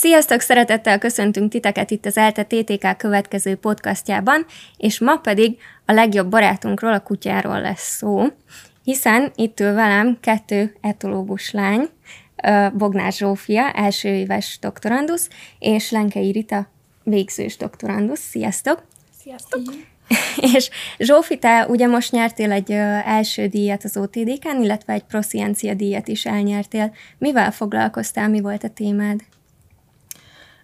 Sziasztok, szeretettel köszöntünk titeket itt az ELTE TTK következő podcastjában, és ma pedig a legjobb barátunkról, a kutyáról lesz szó, hiszen itt ül velem kettő etológus lány, Bognár Zsófia, első éves doktorandusz, és Lenkei Rita, végzős doktorandusz. Sziasztok! Sziasztok! és Zsófi, te ugye most nyertél egy első díjat az OTDK-n, illetve egy Prosciencia díjat is elnyertél. Mivel foglalkoztál, mi volt a témád?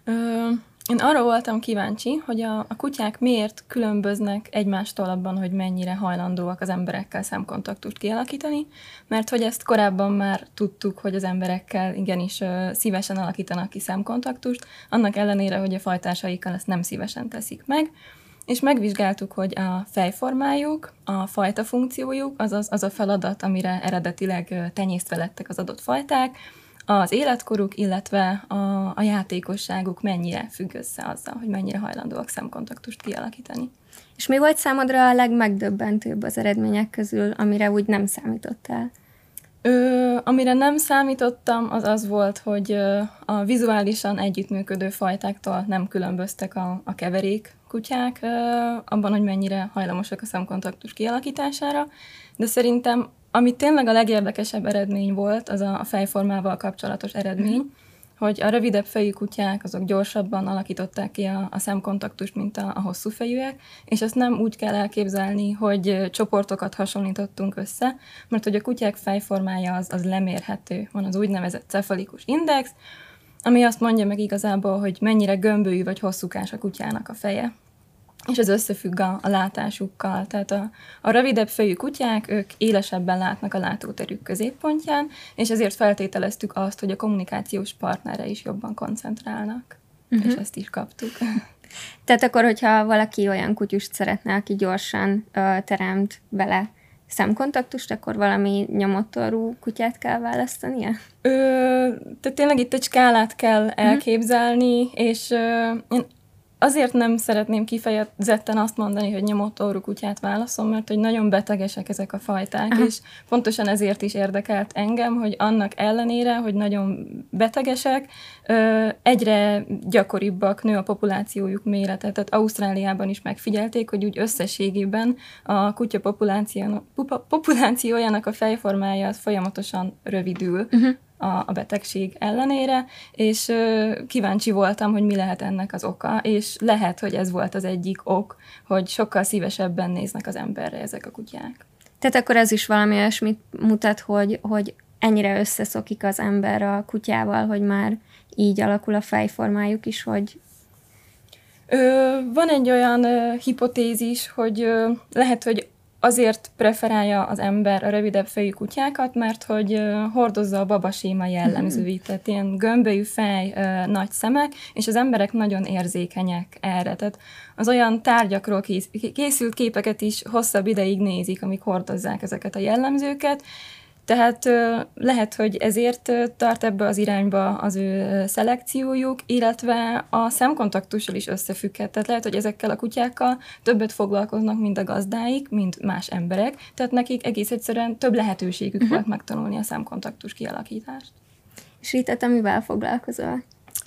Ö, én arra voltam kíváncsi, hogy a, a kutyák miért különböznek egymástól abban, hogy mennyire hajlandóak az emberekkel szemkontaktust kialakítani, mert hogy ezt korábban már tudtuk, hogy az emberekkel igenis ö, szívesen alakítanak ki szemkontaktust, annak ellenére, hogy a fajtásaikkal ezt nem szívesen teszik meg, és megvizsgáltuk, hogy a fejformájuk, a fajta funkciójuk, azaz az a feladat, amire eredetileg tenyésztve lettek az adott fajták, az életkoruk, illetve a, a játékosságuk mennyire függ össze azzal, hogy mennyire hajlandóak szemkontaktust kialakítani. És mi volt számodra a legmegdöbbentőbb az eredmények közül, amire úgy nem számítottál? Ö, amire nem számítottam, az az volt, hogy a vizuálisan együttműködő fajtáktól nem különböztek a, a keverék kutyák abban, hogy mennyire hajlamosak a szemkontaktus kialakítására, de szerintem ami tényleg a legérdekesebb eredmény volt, az a fejformával kapcsolatos eredmény, mm. hogy a rövidebb fejű kutyák azok gyorsabban alakították ki a, a szemkontaktust, mint a, a hosszú fejűek, és ezt nem úgy kell elképzelni, hogy csoportokat hasonlítottunk össze, mert hogy a kutyák fejformája az, az lemérhető. Van az úgynevezett cefalikus index, ami azt mondja meg igazából, hogy mennyire gömbölyű vagy hosszúkás a kutyának a feje és ez összefügg a, a látásukkal. Tehát a, a rövidebb fejű kutyák, ők élesebben látnak a látóterük középpontján, és ezért feltételeztük azt, hogy a kommunikációs partnere is jobban koncentrálnak. Uh-huh. És ezt is kaptuk. Tehát akkor, hogyha valaki olyan kutyust szeretne, aki gyorsan ö, teremt bele szemkontaktust, akkor valami nyomottorú kutyát kell választania? Ö, tehát tényleg itt egy skálát kell uh-huh. elképzelni, és ö, én Azért nem szeretném kifejezetten azt mondani, hogy nyomott orrú kutyát válaszom, mert hogy nagyon betegesek ezek a fajták, Aha. és pontosan ezért is érdekelt engem, hogy annak ellenére, hogy nagyon betegesek, egyre gyakoribbak nő a populációjuk mérete. Tehát Ausztráliában is megfigyelték, hogy úgy összességében a kutya populációjának a fejformája folyamatosan rövidül. Uh-huh a, a betegség ellenére, és ö, kíváncsi voltam, hogy mi lehet ennek az oka, és lehet, hogy ez volt az egyik ok, hogy sokkal szívesebben néznek az emberre ezek a kutyák. Tehát akkor ez is valami olyasmit mutat, hogy, hogy ennyire összeszokik az ember a kutyával, hogy már így alakul a fejformájuk is, hogy Ö, van egy olyan ö, hipotézis, hogy ö, lehet, hogy azért preferálja az ember a rövidebb fejű kutyákat, mert hogy hordozza a babaséma jellemzőit, mhm. tehát ilyen gömbölyű fej, nagy szemek, és az emberek nagyon érzékenyek erre. Tehát az olyan tárgyakról készült képeket is hosszabb ideig nézik, amik hordozzák ezeket a jellemzőket, tehát lehet, hogy ezért tart ebbe az irányba az ő szelekciójuk, illetve a szemkontaktussal is összefügghet. Tehát lehet, hogy ezekkel a kutyákkal többet foglalkoznak, mint a gazdáik, mint más emberek, tehát nekik egész egyszerűen több lehetőségük uh-huh. volt megtanulni a szemkontaktus kialakítást. És Rita, te mivel foglalkozol?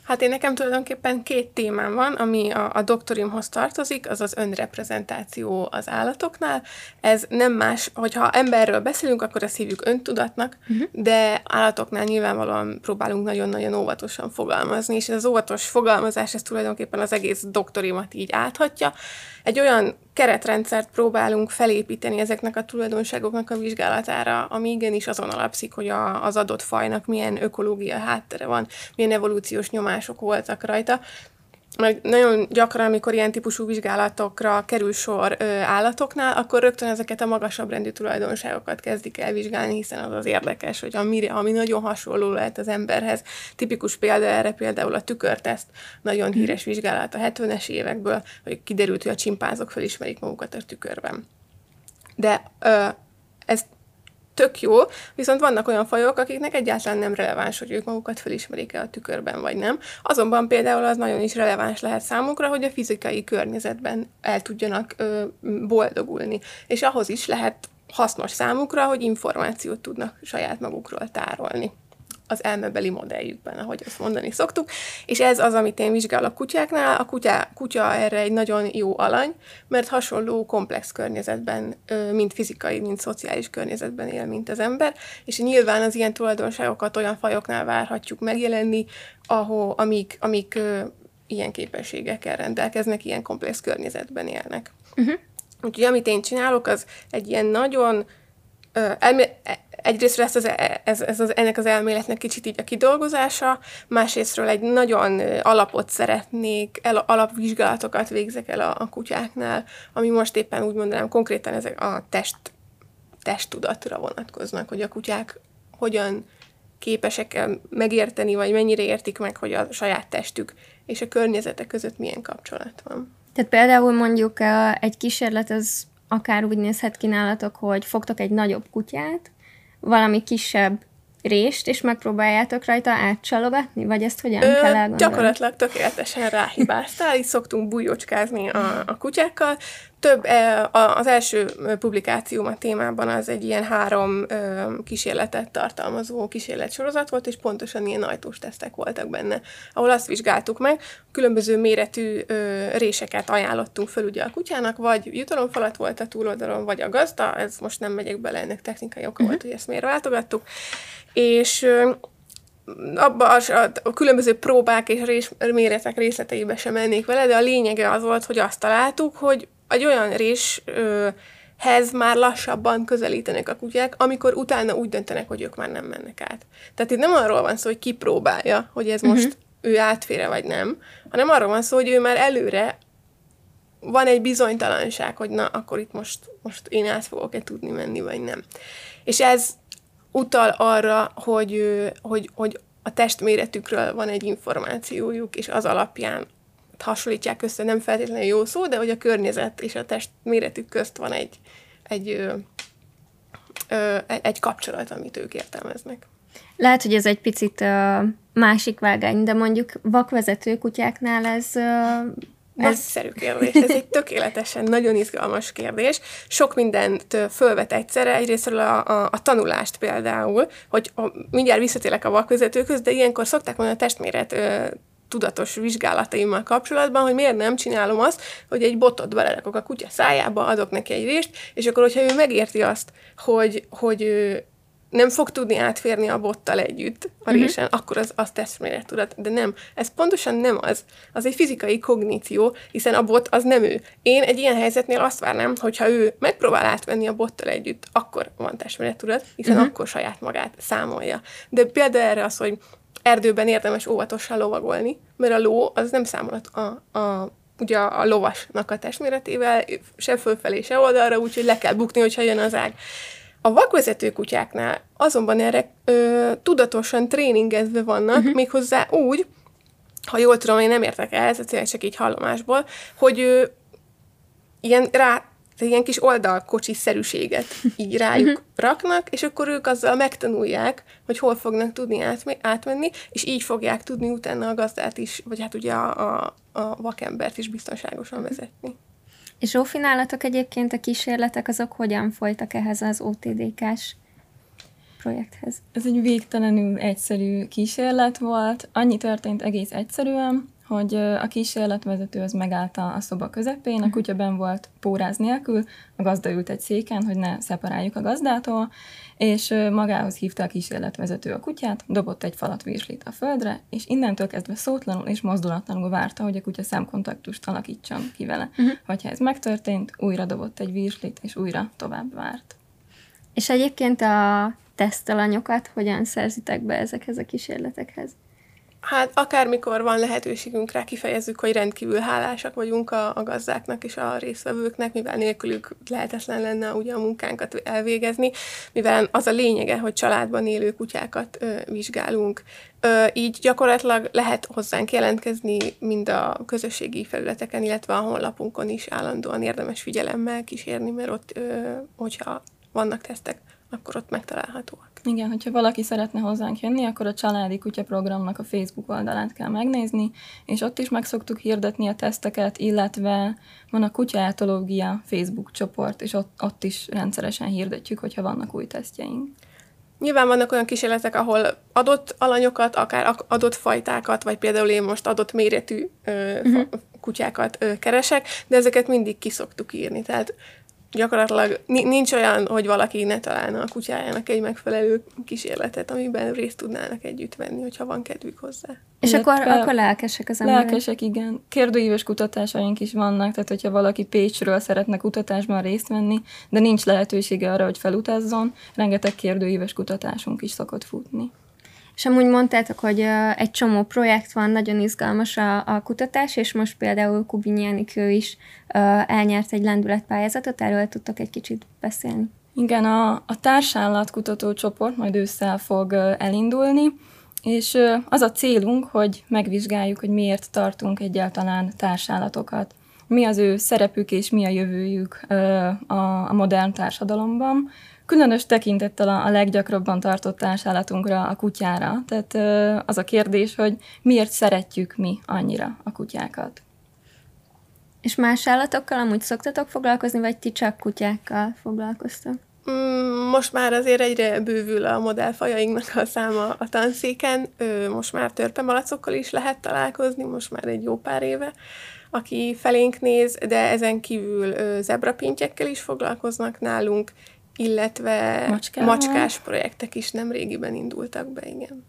Hát én nekem tulajdonképpen két témám van, ami a, a doktorimhoz tartozik, az az önreprezentáció az állatoknál. Ez nem más, hogyha emberről beszélünk, akkor ezt hívjuk öntudatnak, uh-huh. de állatoknál nyilvánvalóan próbálunk nagyon-nagyon óvatosan fogalmazni, és ez az óvatos fogalmazás, ez tulajdonképpen az egész doktorimat így áthatja. Egy olyan keretrendszert próbálunk felépíteni ezeknek a tulajdonságoknak a vizsgálatára, ami igenis azon alapszik, hogy a, az adott fajnak milyen ökológia háttere van, milyen evolúciós nyomások voltak rajta, meg nagyon gyakran, amikor ilyen típusú vizsgálatokra kerül sor ö, állatoknál, akkor rögtön ezeket a magasabb rendű tulajdonságokat kezdik el vizsgálni, hiszen az az érdekes, hogy ami, ami nagyon hasonló lehet az emberhez. Tipikus példa erre például a tükörteszt, nagyon mhm. híres vizsgálat a 70-es évekből, hogy kiderült, hogy a csimpánzok felismerik magukat a tükörben. De ö, ez tök jó, viszont vannak olyan fajok, akiknek egyáltalán nem releváns, hogy ők magukat felismerik-e a tükörben, vagy nem. Azonban például az nagyon is releváns lehet számukra, hogy a fizikai környezetben el tudjanak ö, boldogulni. És ahhoz is lehet hasznos számukra, hogy információt tudnak saját magukról tárolni. Az elmebeli modelljükben, ahogy azt mondani szoktuk. És ez az, amit én vizsgálok kutyáknál. A kutya, kutya erre egy nagyon jó alany, mert hasonló komplex környezetben, mind fizikai, mind szociális környezetben él, mint az ember, és nyilván az ilyen tulajdonságokat olyan fajoknál várhatjuk megjelenni, ahol, amik, amik ilyen képességekkel rendelkeznek, ilyen komplex környezetben élnek. Uh-huh. Úgyhogy amit én csinálok, az egy ilyen nagyon elmé- e, egyrészt ez, ez, ez az, ennek az elméletnek kicsit így a kidolgozása, másrésztről egy nagyon alapot szeretnék, el, alapvizsgálatokat végzek el a, a kutyáknál, ami most éppen úgy mondanám, konkrétan ezek a test, testtudatra vonatkoznak, hogy a kutyák hogyan képesek megérteni, vagy mennyire értik meg, hogy a saját testük és a környezete között milyen kapcsolat van. Tehát például mondjuk egy kísérlet az akár úgy nézhet ki nálatok, hogy fogtok egy nagyobb kutyát, valami kisebb rést, és megpróbáljátok rajta átcsalogatni? Vagy ezt hogyan Ö, kell elgondolni? Gyakorlatilag tökéletesen ráhibáztál, így szoktunk bújócskázni a, a kutyákkal. Több, az első publikációm a témában az egy ilyen három kísérletet tartalmazó kísérletsorozat volt, és pontosan ilyen ajtós tesztek voltak benne, ahol azt vizsgáltuk meg, különböző méretű réseket ajánlottunk föl ugye a kutyának, vagy jutalomfalat volt a túloldalon, vagy a gazda, ez most nem megyek bele, ennek technikai oka uh-huh. volt, hogy ezt miért váltogattuk, és abba a, a, a különböző próbák és rés, méretek részleteibe sem mennék vele, de a lényege az volt, hogy azt találtuk, hogy egy olyan réshez már lassabban közelítenek a kutyák, amikor utána úgy döntenek, hogy ők már nem mennek át. Tehát itt nem arról van szó, hogy kipróbálja, hogy ez uh-huh. most ő átfére vagy nem, hanem arról van szó, hogy ő már előre van egy bizonytalanság, hogy na, akkor itt most, most én át fogok-e tudni menni, vagy nem. És ez utal arra, hogy, hogy, hogy a testméretükről van egy információjuk, és az alapján hasonlítják össze, nem feltétlenül jó szó, de hogy a környezet és a test méretük közt van egy, egy, ö, ö, egy kapcsolat, amit ők értelmeznek. Lehet, hogy ez egy picit uh, másik vágány, de mondjuk vakvezető kutyáknál ez uh, Nagyszerű kérdés. Ez egy tökéletesen nagyon izgalmas kérdés. Sok mindent fölvet egyszerre. Egyrésztről a, a, a tanulást például, hogy a, mindjárt visszatérek a vakvezetőkhöz, de ilyenkor szokták mondani a testméret ö, tudatos vizsgálataimmal kapcsolatban, hogy miért nem csinálom azt, hogy egy botot belerakok a kutya szájába, adok neki egy részt, és akkor, hogyha ő megérti azt, hogy, hogy nem fog tudni átférni a bottal együtt a résen, uh-huh. akkor az, az tudat. De nem, ez pontosan nem az. Az egy fizikai kogníció, hiszen a bot az nem ő. Én egy ilyen helyzetnél azt várnám, hogyha ő megpróbál átvenni a bottal együtt, akkor van tudat, hiszen uh-huh. akkor saját magát számolja. De például erre az, hogy erdőben érdemes óvatosan lovagolni, mert a ló az nem számol a, a ugye a lovasnak a testméretével, se fölfelé, se oldalra, úgyhogy le kell bukni, hogyha jön az ág. A vakvezető kutyáknál azonban erre ö, tudatosan tréningezve vannak, uh-huh. méghozzá úgy, ha jól tudom, én nem értek el, ez tényleg csak így hallomásból, hogy ö, ilyen rá, ilyen kis oldalkocsi-szerűséget így rájuk raknak, és akkor ők azzal megtanulják, hogy hol fognak tudni átme- átmenni, és így fogják tudni utána a gazdát is, vagy hát ugye a, a, a vakembert is biztonságosan vezetni. És Zsófi, nálatok egyébként a kísérletek azok hogyan folytak ehhez az OTDK-s projekthez? Ez egy végtelenül egyszerű kísérlet volt. Annyi történt egész egyszerűen, hogy a kísérletvezető az megállta a szoba közepén, a mhm. kutya ben volt póráz nélkül, a gazda ült egy széken, hogy ne szeparáljuk a gazdától, és magához hívta a kísérletvezető a kutyát, dobott egy falat virslit a földre, és innentől kezdve szótlanul és mozdulatlanul várta, hogy a kutya szemkontaktust alakítson ki vele. Uh-huh. Hogyha ez megtörtént, újra dobott egy virslit, és újra tovább várt. És egyébként a tesztalanyokat hogyan szerzitek be ezekhez a kísérletekhez? Hát akármikor van lehetőségünk rá, kifejezzük, hogy rendkívül hálásak vagyunk a, a gazdáknak és a résztvevőknek, mivel nélkülük lehetetlen lenne ugye a munkánkat elvégezni, mivel az a lényege, hogy családban élő kutyákat ö, vizsgálunk. Ö, így gyakorlatilag lehet hozzánk jelentkezni mind a közösségi felületeken, illetve a honlapunkon is állandóan érdemes figyelemmel kísérni, mert ott, ö, hogyha vannak tesztek, akkor ott megtalálhatóak. Igen, hogyha valaki szeretne hozzánk jönni, akkor a Családi Kutya programnak a Facebook oldalát kell megnézni, és ott is meg szoktuk hirdetni a teszteket, illetve van a Kutyaetológia Facebook csoport, és ott, ott is rendszeresen hirdetjük, hogyha vannak új tesztjeink. Nyilván vannak olyan kísérletek, ahol adott alanyokat, akár adott fajtákat, vagy például én most adott méretű ö, uh-huh. kutyákat ö, keresek, de ezeket mindig kiszoktuk írni. Tehát gyakorlatilag nincs olyan, hogy valaki ne találna a kutyájának egy megfelelő kísérletet, amiben részt tudnának együtt venni, hogyha van kedvük hozzá. És akkor, akkor lelkesek az emberek? Lelkesek, igen. Kérdőíves kutatásaink is vannak, tehát hogyha valaki Pécsről szeretne kutatásban részt venni, de nincs lehetősége arra, hogy felutazzon, rengeteg kérdőíves kutatásunk is szokott futni. És amúgy mondtátok, hogy egy csomó projekt van, nagyon izgalmas a, a kutatás, és most például Kubinyi ő is elnyert egy lendületpályázatot, erről tudtok egy kicsit beszélni. Igen, a, a társállatkutató csoport majd ősszel fog elindulni, és az a célunk, hogy megvizsgáljuk, hogy miért tartunk egyáltalán társállatokat. Mi az ő szerepük és mi a jövőjük a, a modern társadalomban Különös tekintettel a, leggyakrabban tartott társállatunkra, a kutyára. Tehát az a kérdés, hogy miért szeretjük mi annyira a kutyákat. És más állatokkal amúgy szoktatok foglalkozni, vagy ti csak kutyákkal foglalkoztok? Mm, most már azért egyre bővül a modellfajainknak a száma a tanszéken. Most már törpemalacokkal is lehet találkozni, most már egy jó pár éve, aki felénk néz, de ezen kívül zebrapintyekkel is foglalkoznak nálunk, illetve Macskával. macskás projektek is nem régiben indultak be, igen.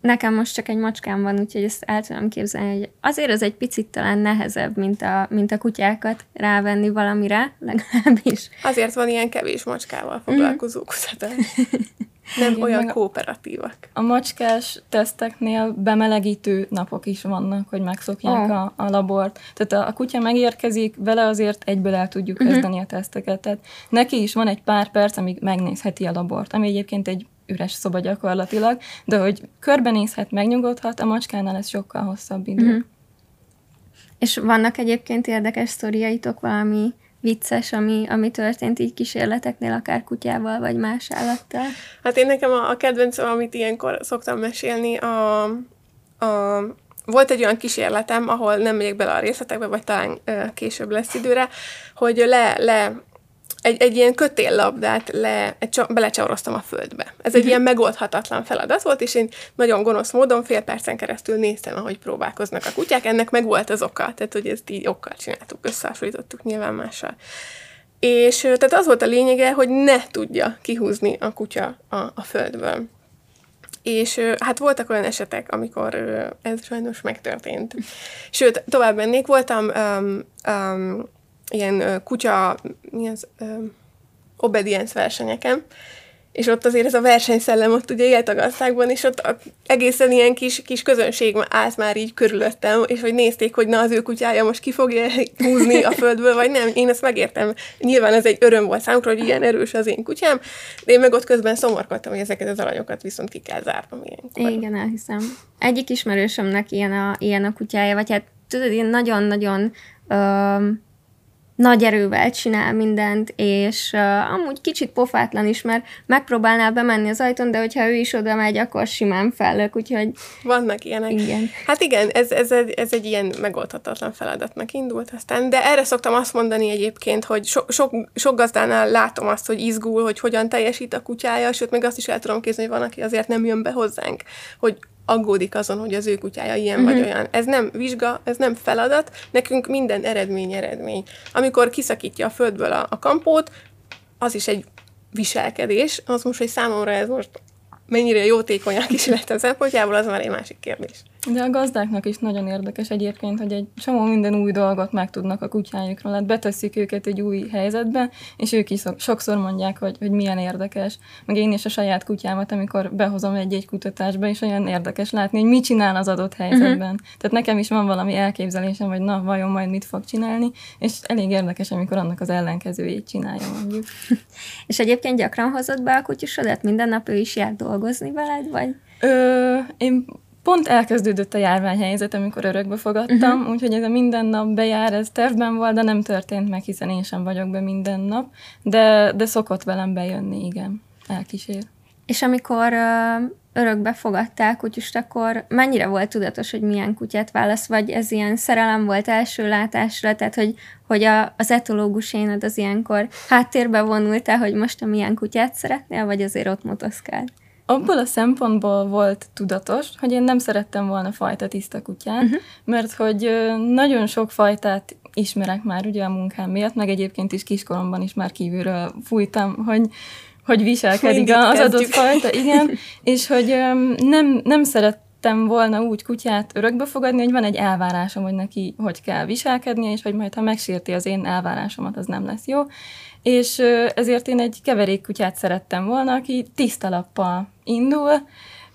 Nekem most csak egy macskám van, úgyhogy ezt el tudom képzelni, hogy azért az egy picit talán nehezebb, mint a, mint a kutyákat rávenni valamire, legalábbis. Azért van ilyen kevés macskával foglalkozó mm. kutatás. Nem Igen, olyan kooperatívak. A macskás teszteknél bemelegítő napok is vannak, hogy megszokják oh. a, a labort. Tehát a, a kutya megérkezik, vele azért egyből el tudjuk uh-huh. kezdeni a teszteket. Tehát neki is van egy pár perc, amíg megnézheti a labort, ami egyébként egy üres szoba gyakorlatilag, de hogy körbenézhet, megnyugodhat, a macskánál ez sokkal hosszabb idő. Uh-huh. És vannak egyébként érdekes sztoriaitok valami vicces, ami, ami történt így kísérleteknél, akár kutyával, vagy más állattal? Hát én nekem a, a kedvencem, amit ilyenkor szoktam mesélni, a, a volt egy olyan kísérletem, ahol nem megyek bele a részletekbe, vagy talán ö, később lesz időre, hogy le, le egy, egy ilyen kötéllabdát le, egy, belecsavaroztam a földbe. Ez egy uh-huh. ilyen megoldhatatlan feladat volt, és én nagyon gonosz módon fél percen keresztül néztem, ahogy próbálkoznak a kutyák. Ennek meg volt az oka, tehát hogy ezt így okkal csináltuk, összehasonlítottuk nyilván mással. És tehát az volt a lényege, hogy ne tudja kihúzni a kutya a, a földből. És hát voltak olyan esetek, amikor ez sajnos megtörtént. Sőt, tovább mennék, voltam um, um, ilyen kutya, mi az, obedience versenyeken, és ott azért ez a versenyszellem ott ugye élt a gazdákban, és ott egészen ilyen kis, kis közönség állt már így körülöttem, és hogy nézték, hogy na az ő kutyája most ki fogja húzni a földből, vagy nem. Én ezt megértem. Nyilván ez egy öröm volt számukra, hogy ilyen erős az én kutyám, de én meg ott közben szomorkodtam, hogy ezeket az alanyokat viszont ki kell zárnom ilyenkor. Igen, elhiszem. Egyik ismerősömnek ilyen a, ilyen a kutyája, vagy hát tudod, ilyen nagyon-nagyon um, nagy erővel csinál mindent, és uh, amúgy kicsit pofátlan is, mert megpróbálná bemenni az ajtón, de hogyha ő is oda megy, akkor simán fellök, úgyhogy... Vannak ilyenek. Igen. Hát igen, ez, ez, egy, ez egy ilyen megoldhatatlan feladatnak indult aztán, de erre szoktam azt mondani egyébként, hogy so, sok, sok gazdánál látom azt, hogy izgul, hogy hogyan teljesít a kutyája, sőt, még azt is el tudom képzelni, hogy van, aki azért nem jön be hozzánk, hogy aggódik azon, hogy az ő kutyája ilyen uh-huh. vagy olyan. Ez nem vizsga, ez nem feladat, nekünk minden eredmény eredmény. Amikor kiszakítja a földből a, a kampót, az is egy viselkedés, az most, hogy számomra ez most mennyire jótékony a kísérletem szempontjából, az már egy másik kérdés. De a gazdáknak is nagyon érdekes egyébként, hogy egy csomó minden új dolgot megtudnak a kutyájukról. Hát beteszik őket egy új helyzetbe, és ők is sokszor mondják, hogy, hogy milyen érdekes. Meg én is a saját kutyámat, amikor behozom egy-egy kutatásba, és olyan érdekes látni, hogy mit csinál az adott helyzetben. Uh-huh. Tehát nekem is van valami elképzelésem, hogy na, vajon majd mit fog csinálni, és elég érdekes, amikor annak az ellenkezőjét csinálja mondjuk. és egyébként gyakran hozott be a kutyusodat? Minden nap ő is jár dolgozni veled, vagy? Ö, én pont elkezdődött a járványhelyzet, amikor örökbe fogadtam, uh-huh. úgyhogy ez a minden nap bejár, ez tervben volt, de nem történt meg, hiszen én sem vagyok be minden nap, de, de szokott velem bejönni, igen, elkísér. És amikor uh, örökbe fogadtál kutyust, akkor mennyire volt tudatos, hogy milyen kutyát válasz, vagy ez ilyen szerelem volt első látásra, tehát hogy, hogy a, az etológus éned az ilyenkor háttérbe vonultál, hogy most a milyen kutyát szeretnél, vagy azért ott motoszkál? Abból a szempontból volt tudatos, hogy én nem szerettem volna fajta tiszta kutyát, uh-huh. mert hogy nagyon sok fajtát ismerek már ugye a munkám miatt, meg egyébként is kiskoromban is már kívülről fújtam, hogy hogy viselkedik az adott fajta, igen, és hogy nem, nem szerettem volna úgy kutyát örökbe fogadni, hogy van egy elvárásom, hogy neki hogy kell viselkednie, és hogy majd ha megsérti az én elvárásomat, az nem lesz jó. És ezért én egy keverék kutyát szerettem volna, aki tiszta lappal indul,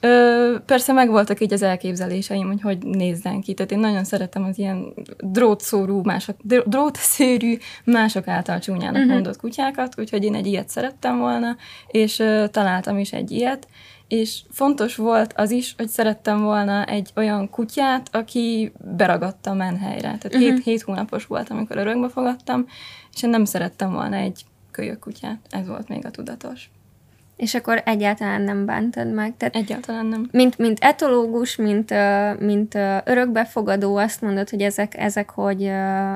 Ö, persze megvoltak így az elképzeléseim, hogy hogy nézzen ki. Tehát én nagyon szeretem az ilyen drótszórú, mások, drótszőrű, mások által csúnyának uh-huh. mondott kutyákat, úgyhogy én egy ilyet szerettem volna, és ö, találtam is egy ilyet. És fontos volt az is, hogy szerettem volna egy olyan kutyát, aki beragadta a menhelyre. Tehát uh-huh. hét, hét hónapos volt, amikor örökbe fogadtam, és én nem szerettem volna egy kölyök kutyát. Ez volt még a tudatos. És akkor egyáltalán nem bántad meg. Tehát egyáltalán nem. Mint, mint etológus, mint, mint örökbefogadó azt mondod, hogy ezek, ezek hogy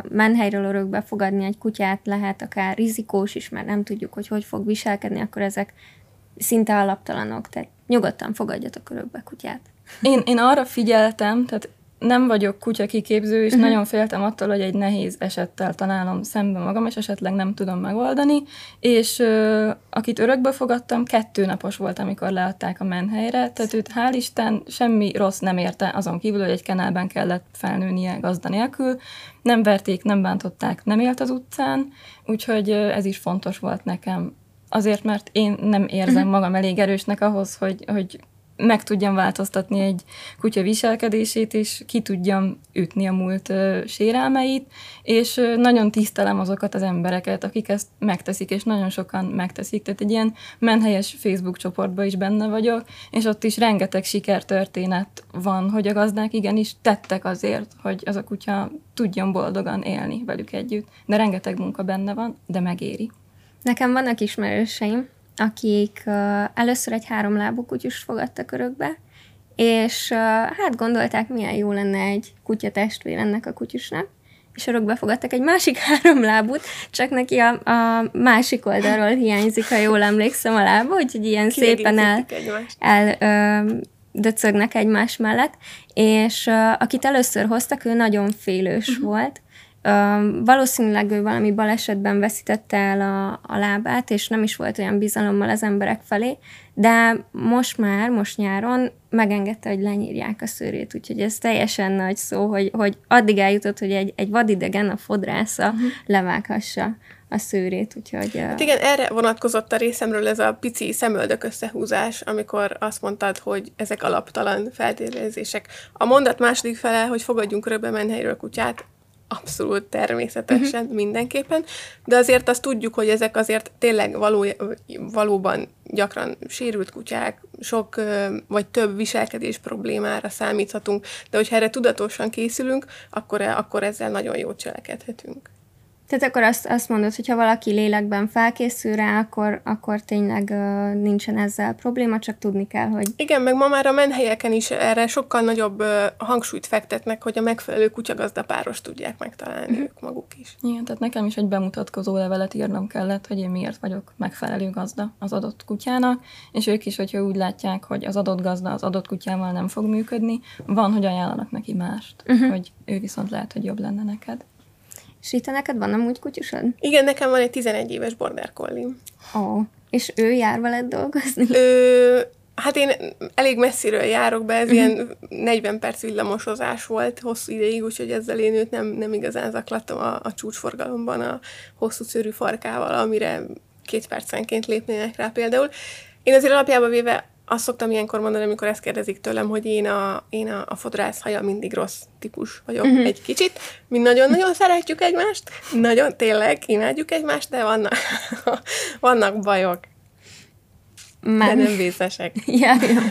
menhelyről örökbefogadni egy kutyát lehet akár rizikós is, mert nem tudjuk, hogy hogy fog viselkedni, akkor ezek szinte alaptalanok. Tehát nyugodtan fogadjatok örökbe kutyát. Én, én arra figyeltem, tehát nem vagyok kutya kiképző, és uh-huh. nagyon féltem attól, hogy egy nehéz esettel találom szembe magam, és esetleg nem tudom megoldani, és uh, akit örökbe fogadtam, kettő napos volt, amikor leadták a menhelyre, tehát őt hál' Isten semmi rossz nem érte, azon kívül, hogy egy kenálban kellett felnőnie gazda nélkül, nem verték, nem bántották, nem élt az utcán, úgyhogy uh, ez is fontos volt nekem. Azért, mert én nem érzem uh-huh. magam elég erősnek ahhoz, hogy, hogy meg tudjam változtatni egy kutya viselkedését, és ki tudjam ütni a múlt ö, sérelmeit, és ö, nagyon tisztelem azokat az embereket, akik ezt megteszik, és nagyon sokan megteszik. Tehát egy ilyen menhelyes Facebook csoportban is benne vagyok, és ott is rengeteg sikertörténet van, hogy a gazdák igenis tettek azért, hogy az a kutya tudjon boldogan élni velük együtt. De rengeteg munka benne van, de megéri. Nekem vannak ismerőseim, akik először egy háromlábú kutyust fogadtak örökbe, és hát gondolták, milyen jó lenne egy kutya testvér ennek a kutyusnak, és örökbe fogadtak egy másik háromlábút, csak neki a, a másik oldalról hiányzik, ha jól emlékszem a lába, úgyhogy ilyen szépen el, el uh, döcögnek egymás mellett, és uh, akit először hoztak, ő nagyon félős uh-huh. volt, valószínűleg ő valami balesetben veszítette el a, a lábát, és nem is volt olyan bizalommal az emberek felé, de most már, most nyáron megengedte, hogy lenyírják a szőrét, úgyhogy ez teljesen nagy szó, hogy, hogy addig eljutott, hogy egy, egy vadidegen a fodrásza uh-huh. levághassa a szőrét, úgyhogy... Hát igen, erre vonatkozott a részemről ez a pici szemöldök összehúzás, amikor azt mondtad, hogy ezek alaptalan feltételezések. A mondat második fele, hogy fogadjunk röbbe menhelyről kutyát, abszolút természetesen, uh-huh. mindenképpen, de azért azt tudjuk, hogy ezek azért tényleg való, valóban gyakran sérült kutyák, sok vagy több viselkedés problémára számíthatunk, de hogyha erre tudatosan készülünk, akkor, akkor ezzel nagyon jót cselekedhetünk. Tehát akkor azt, azt mondod, hogy ha valaki lélekben felkészül rá, akkor, akkor tényleg uh, nincsen ezzel probléma, csak tudni kell, hogy... Igen, meg ma már a menhelyeken is erre sokkal nagyobb uh, hangsúlyt fektetnek, hogy a megfelelő kutyagazdapáros tudják megtalálni uh-huh. ők maguk is. Igen, tehát nekem is egy bemutatkozó levelet írnom kellett, hogy én miért vagyok megfelelő gazda az adott kutyának, és ők is, hogyha úgy látják, hogy az adott gazda az adott kutyával nem fog működni, van, hogy ajánlanak neki mást, uh-huh. hogy ő viszont lehet, hogy jobb lenne neked. És Rita, neked van amúgy kutyusod? Igen, nekem van egy 11 éves border collie. Ó, oh. és ő jár veled dolgozni? Ő, hát én elég messziről járok be, ez uh-huh. ilyen 40 perc villamosozás volt hosszú ideig, úgyhogy ezzel én őt nem, nem igazán zaklattam a, a csúcsforgalomban a hosszú szőrű farkával, amire két percenként lépnének rá például. Én azért alapjában véve azt szoktam ilyenkor mondani, amikor ezt kérdezik tőlem, hogy én a, én a, a fodrász haja mindig rossz típus vagyok uh-huh. egy kicsit. Mi nagyon-nagyon szeretjük egymást, nagyon tényleg imádjuk egymást, de vannak, vannak bajok. Már. De nem vészesek. ja, ja.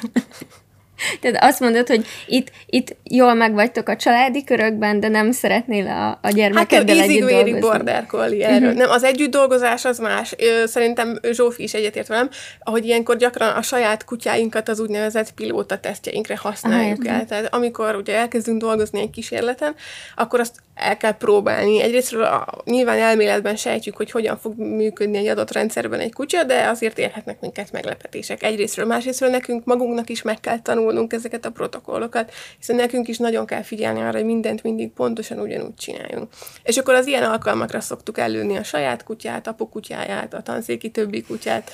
Tehát azt mondod, hogy itt, itt jól megvagytok a családi körökben, de nem szeretnél a, a gyermekeddel hát, együtt dolgozni. border collie erről. Uh-huh. Nem, az együtt dolgozás az más. Szerintem Zsófi is egyetért velem, ahogy ilyenkor gyakran a saját kutyáinkat az úgynevezett pilóta tesztjeinkre használjuk ah, el. Tehát amikor ugye elkezdünk dolgozni egy kísérleten, akkor azt el kell próbálni. Egyrésztről a, nyilván elméletben sejtjük, hogy hogyan fog működni egy adott rendszerben egy kutya, de azért érhetnek minket meglepetések. Egyrésztről, másrésztről nekünk magunknak is meg kell tanulnunk ezeket a protokollokat, hiszen nekünk is nagyon kell figyelni arra, hogy mindent mindig pontosan ugyanúgy csináljunk. És akkor az ilyen alkalmakra szoktuk előni a saját kutyát, apukutyáját, a tanszéki többi kutyát,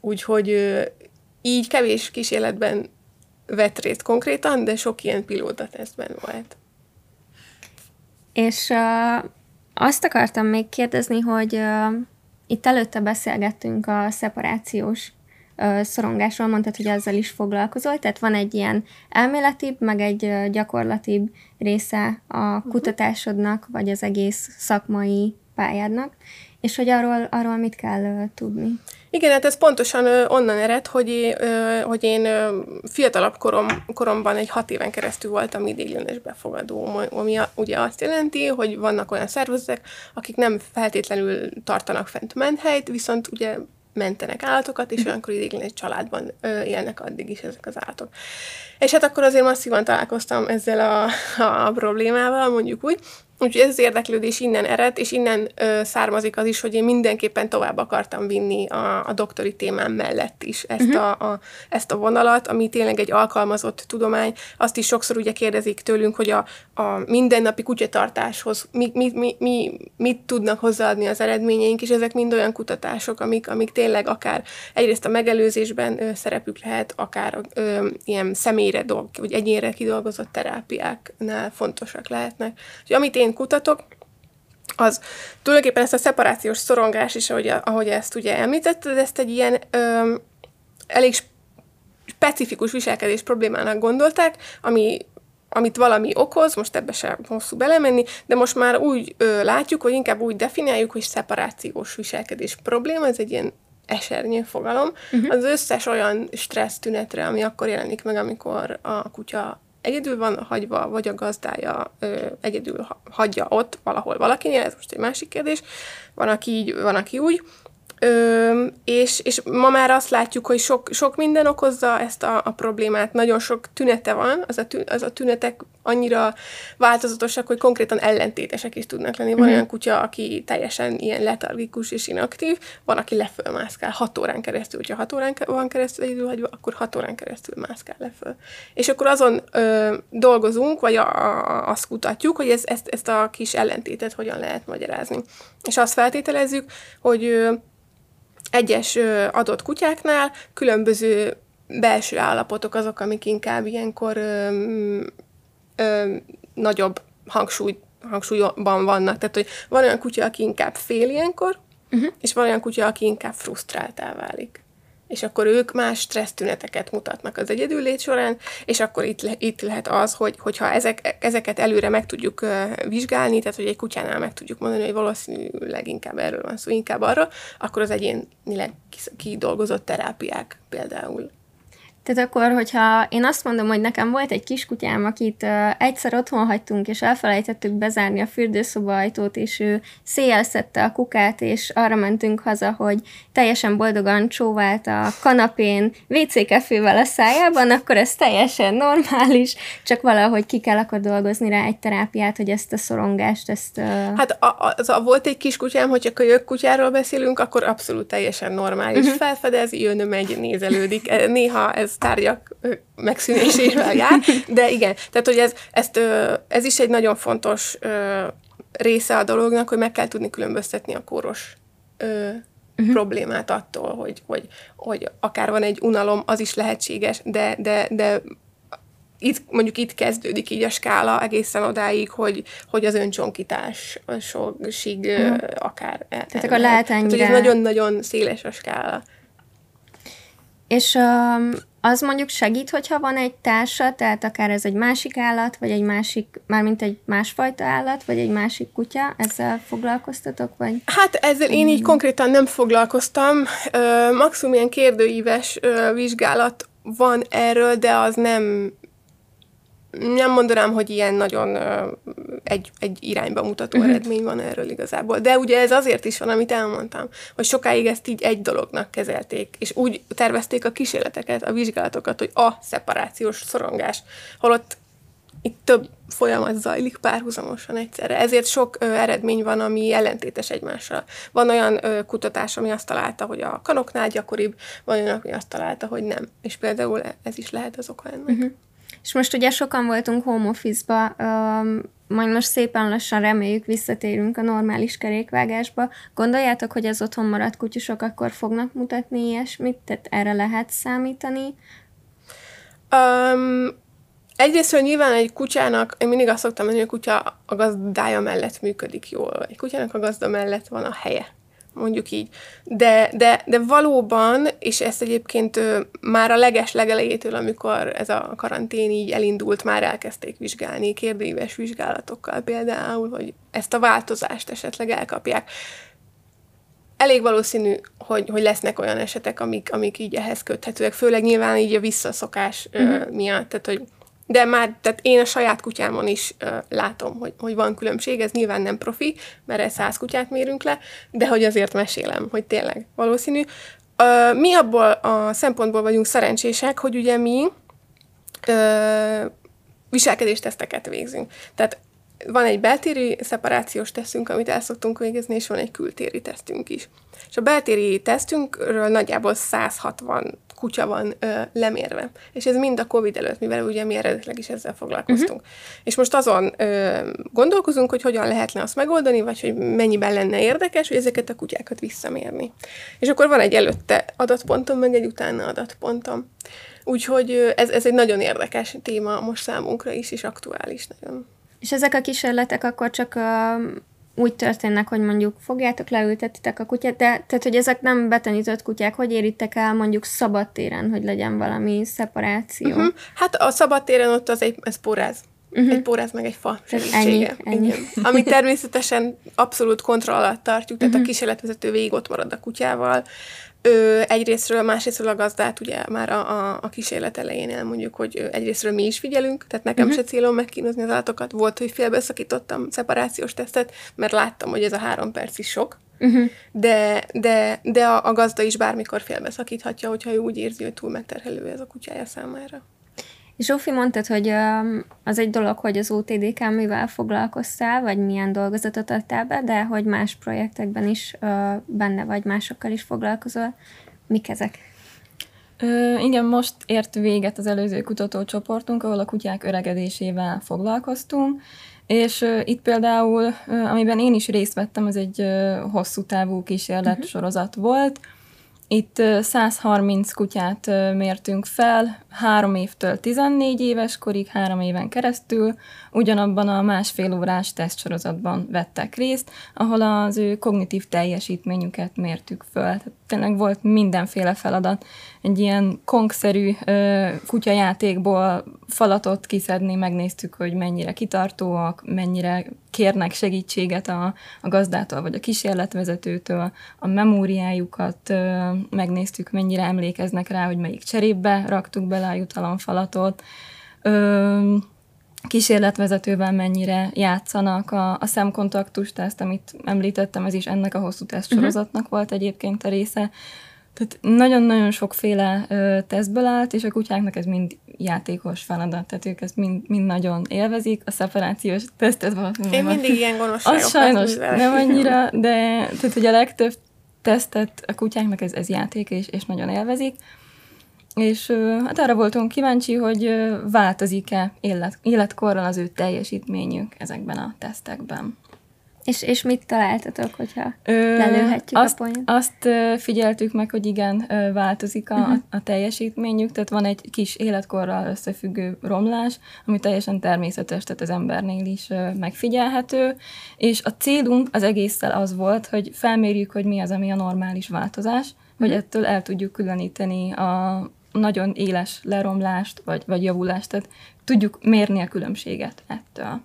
úgyhogy így kevés kísérletben vett részt konkrétan, de sok ilyen pilóta tesztben volt. És uh, azt akartam még kérdezni, hogy uh, itt előtte beszélgettünk a szeparációs szorongásról, mondtad, hogy azzal is foglalkozol, tehát van egy ilyen elméletibb, meg egy gyakorlatibb része a mhm. kutatásodnak, vagy az egész szakmai pályádnak, és hogy arról, arról mit kell tudni. Igen, hát ez pontosan onnan ered, hogy, hogy én fiatalabb korom, koromban egy hat éven keresztül voltam idéglenes befogadó, ami ugye azt jelenti, hogy vannak olyan szervezetek, akik nem feltétlenül tartanak fent menthelyt, viszont ugye mentenek állatokat, és olyankor idéglenes családban ö, élnek addig is ezek az állatok. És hát akkor azért masszívan találkoztam ezzel a, a problémával, mondjuk úgy, Úgyhogy ez az érdeklődés innen ered, és innen ö, származik az is, hogy én mindenképpen tovább akartam vinni a, a doktori témám mellett is ezt, uh-huh. a, a, ezt a vonalat, ami tényleg egy alkalmazott tudomány. Azt is sokszor ugye kérdezik tőlünk, hogy a, a mindennapi kutyatartáshoz mi, mi, mi, mi, mit tudnak hozzáadni az eredményeink, és ezek mind olyan kutatások, amik, amik tényleg akár egyrészt a megelőzésben ö, szerepük lehet, akár ö, ilyen személyre dolg, vagy egyénre kidolgozott terápiáknál fontosak lehetnek. Úgyhogy amit én én kutatok, az tulajdonképpen ezt a szeparációs szorongás is, ahogy, ahogy ezt ugye említetted, ezt egy ilyen ö, elég specifikus viselkedés problémának gondolták, ami amit valami okoz, most ebbe sem hosszú belemenni, de most már úgy ö, látjuk, hogy inkább úgy definiáljuk, hogy szeparációs viselkedés probléma, ez egy ilyen esernyő fogalom, uh-huh. az összes olyan stressz tünetre, ami akkor jelenik meg, amikor a kutya egyedül van hagyva, vagy a gazdája ö, egyedül hagyja ott valahol valakinél, ez most egy másik kérdés, van, aki így, van, aki úgy, Ö, és, és ma már azt látjuk, hogy sok, sok minden okozza ezt a, a problémát, nagyon sok tünete van, az a, tü, az a tünetek annyira változatosak, hogy konkrétan ellentétesek is tudnak lenni. Van mm. olyan kutya, aki teljesen ilyen letargikus és inaktív, van, aki lefölmászkál hat órán keresztül, hogyha hat órán van keresztül egyedül hagyva, akkor hat órán keresztül mászkál leföl. És akkor azon ö, dolgozunk, vagy a, a, azt kutatjuk, hogy ez, ezt, ezt a kis ellentétet hogyan lehet magyarázni. És azt feltételezzük, hogy ö, egyes adott kutyáknál különböző belső állapotok azok, amik inkább ilyenkor ö, ö, nagyobb hangsúly, hangsúlyban vannak. Tehát, hogy van olyan kutya, aki inkább fél ilyenkor, uh-huh. és van olyan kutya, aki inkább frusztráltá válik és akkor ők más stressztüneteket mutatnak az egyedüllét során, és akkor itt, le, itt lehet az, hogy, hogyha ezek, ezeket előre meg tudjuk vizsgálni, tehát hogy egy kutyánál meg tudjuk mondani, hogy valószínűleg inkább erről van szó, inkább arra, akkor az egyénileg kidolgozott terápiák például tehát akkor, hogyha én azt mondom, hogy nekem volt egy kiskutyám, akit uh, egyszer otthon hagytunk, és elfelejtettük bezárni a fürdőszoba ajtót, és ő széjjel szedte a kukát, és arra mentünk haza, hogy teljesen boldogan csóvált a kanapén WC a szájában, akkor ez teljesen normális, csak valahogy ki kell akkor dolgozni rá egy terápiát, hogy ezt a szorongást, ezt... Uh... Hát a, az a, volt egy kiskutyám, hogyha kölyök kutyáról beszélünk, akkor abszolút teljesen normális. Uh-huh. Felfedez, jön, megy, nézelődik. E, néha ez tárgyak megszűnésével jár, de igen, tehát hogy ez, ezt, ez is egy nagyon fontos része a dolognak, hogy meg kell tudni különböztetni a kóros uh-huh. problémát attól, hogy, hogy, hogy akár van egy unalom, az is lehetséges, de, de, de itt, mondjuk itt kezdődik így a skála egészen odáig, hogy, hogy az öncsonkítás sokig uh-huh. akár el, Tehát akkor lehet ennyire... Tehát, hogy ez nagyon-nagyon széles a skála. És um, az mondjuk segít, hogyha van egy társa, tehát akár ez egy másik állat, vagy egy másik, mármint egy másfajta állat, vagy egy másik kutya, ezzel foglalkoztatok, vagy? Hát ezzel én így konkrétan nem foglalkoztam. Maximum ilyen kérdőíves vizsgálat van erről, de az nem nem mondanám, hogy ilyen nagyon egy, egy irányba mutató uh-huh. eredmény van erről igazából. De ugye ez azért is van, amit elmondtam, hogy sokáig ezt így egy dolognak kezelték, és úgy tervezték a kísérleteket, a vizsgálatokat, hogy a szeparációs szorongás, holott itt több folyamat zajlik párhuzamosan egyszerre. Ezért sok ö, eredmény van, ami ellentétes egymással. Van olyan ö, kutatás, ami azt találta, hogy a kanoknál gyakoribb, van olyan, ami azt találta, hogy nem. És például ez is lehet az oka ennek. Uh-huh. És most ugye sokan voltunk home office-ba, um, majd most szépen lassan reméljük visszatérünk a normális kerékvágásba. Gondoljátok, hogy az otthon maradt kutyusok akkor fognak mutatni ilyesmit? Tehát erre lehet számítani? Um, Egyrészt, nyilván egy kutyának, én mindig azt szoktam mondani, hogy a kutya a gazdája mellett működik jól. Egy kutyának a gazda mellett van a helye mondjuk így. De, de, de valóban, és ezt egyébként már a leges legelejétől, amikor ez a karantén így elindult, már elkezdték vizsgálni, kérdőíves vizsgálatokkal például, hogy ezt a változást esetleg elkapják. Elég valószínű, hogy, hogy lesznek olyan esetek, amik, amik így ehhez köthetőek, főleg nyilván így a visszaszokás uh-huh. miatt, tehát hogy de már, tehát én a saját kutyámon is uh, látom, hogy, hogy van különbség, ez nyilván nem profi, mert ez száz kutyát mérünk le, de hogy azért mesélem, hogy tényleg valószínű. Uh, mi abból a szempontból vagyunk szerencsések, hogy ugye mi uh, viselkedésteszteket végzünk. Tehát van egy beltéri szeparációs tesztünk, amit el szoktunk végezni, és van egy kültéri tesztünk is. És a beltéri tesztünkről nagyjából 160 kutya van ö, lemérve. És ez mind a COVID előtt, mivel ugye mi eredetileg is ezzel foglalkoztunk. Uh-huh. És most azon ö, gondolkozunk, hogy hogyan lehetne azt megoldani, vagy hogy mennyiben lenne érdekes, hogy ezeket a kutyákat visszamérni. És akkor van egy előtte adatpontom, meg egy utána adatpontom. Úgyhogy ez, ez egy nagyon érdekes téma most számunkra is, és aktuális nagyon. És ezek a kísérletek akkor csak a úgy történnek, hogy mondjuk fogjátok, leültetitek a kutyát, de tehát, hogy ezek nem betanított kutyák, hogy éritek el mondjuk szabadtéren, hogy legyen valami szeparáció? Uh-huh. Hát a szabadtéren ott az egy, ez poráz. Uh-huh. Egy poráz meg egy fa segítsége. Ennyi, ennyi. Igen. Ami természetesen abszolút kontroll alatt tartjuk, tehát uh-huh. a kísérletvezető végig ott marad a kutyával, Ö, egyrésztről, másrésztről a gazdát ugye már a, a, a kísérlet elején elmondjuk, hogy egyrésztről mi is figyelünk, tehát nekem uh-huh. se célom megkínozni az állatokat. Volt, hogy félbeszakítottam szeparációs tesztet, mert láttam, hogy ez a három perc is sok, uh-huh. de, de, de a, a gazda is bármikor félbeszakíthatja, hogyha ő úgy érzi, hogy túl megterhelő ez a kutyája számára. Zsófi, mondtad, hogy az egy dolog, hogy az OTDK mivel foglalkoztál, vagy milyen dolgozatot adtál be, de hogy más projektekben is benne vagy, másokkal is foglalkozol. Mik ezek? Ö, igen, most ért véget az előző kutatócsoportunk, ahol a kutyák öregedésével foglalkoztunk, és ö, itt például, ö, amiben én is részt vettem, az egy ö, hosszú távú kísérlet uh-huh. sorozat volt, itt 130 kutyát mértünk fel, három évtől 14 éves korig, három éven keresztül, ugyanabban a másfél órás tesztsorozatban vettek részt, ahol az ő kognitív teljesítményüket mértük föl. Tehát tényleg volt mindenféle feladat. Egy ilyen kongszerű ö, kutyajátékból falatot kiszedni, megnéztük, hogy mennyire kitartóak, mennyire kérnek segítséget a, a gazdától vagy a kísérletvezetőtől, a memóriájukat ö, megnéztük, mennyire emlékeznek rá, hogy melyik cserébe raktuk bele a jutalomfalatot. Ö, kísérletvezetőben mennyire játszanak a, a szemkontaktus teszt, amit említettem, ez is ennek a hosszú tesztsorozatnak uh-huh. volt egyébként a része. Tehát nagyon-nagyon sokféle ö, tesztből állt, és a kutyáknak ez mind játékos feladat, tehát ők ezt mind, mind nagyon élvezik. A szeparációs tesztet valószínűleg... Én mindig ilyen gonoszságokat Az sajnos nem annyira, de tehát, hogy a legtöbb tesztet a kutyáknak ez, ez játék, és, és nagyon élvezik. És hát arra voltunk kíváncsi, hogy változik-e élet, életkorral az ő teljesítményük ezekben a tesztekben. És, és mit találtatok, hogyha Ö, lelőhetjük azt, a poént? Azt figyeltük meg, hogy igen, változik a, uh-huh. a teljesítményük, tehát van egy kis életkorral összefüggő romlás, ami teljesen természetes, tehát az embernél is megfigyelhető, és a célunk az egésszel az volt, hogy felmérjük, hogy mi az, ami a normális változás, hogy mhm. ettől el tudjuk különíteni a, nagyon éles leromlást, vagy, vagy javulást, tehát tudjuk mérni a különbséget ettől.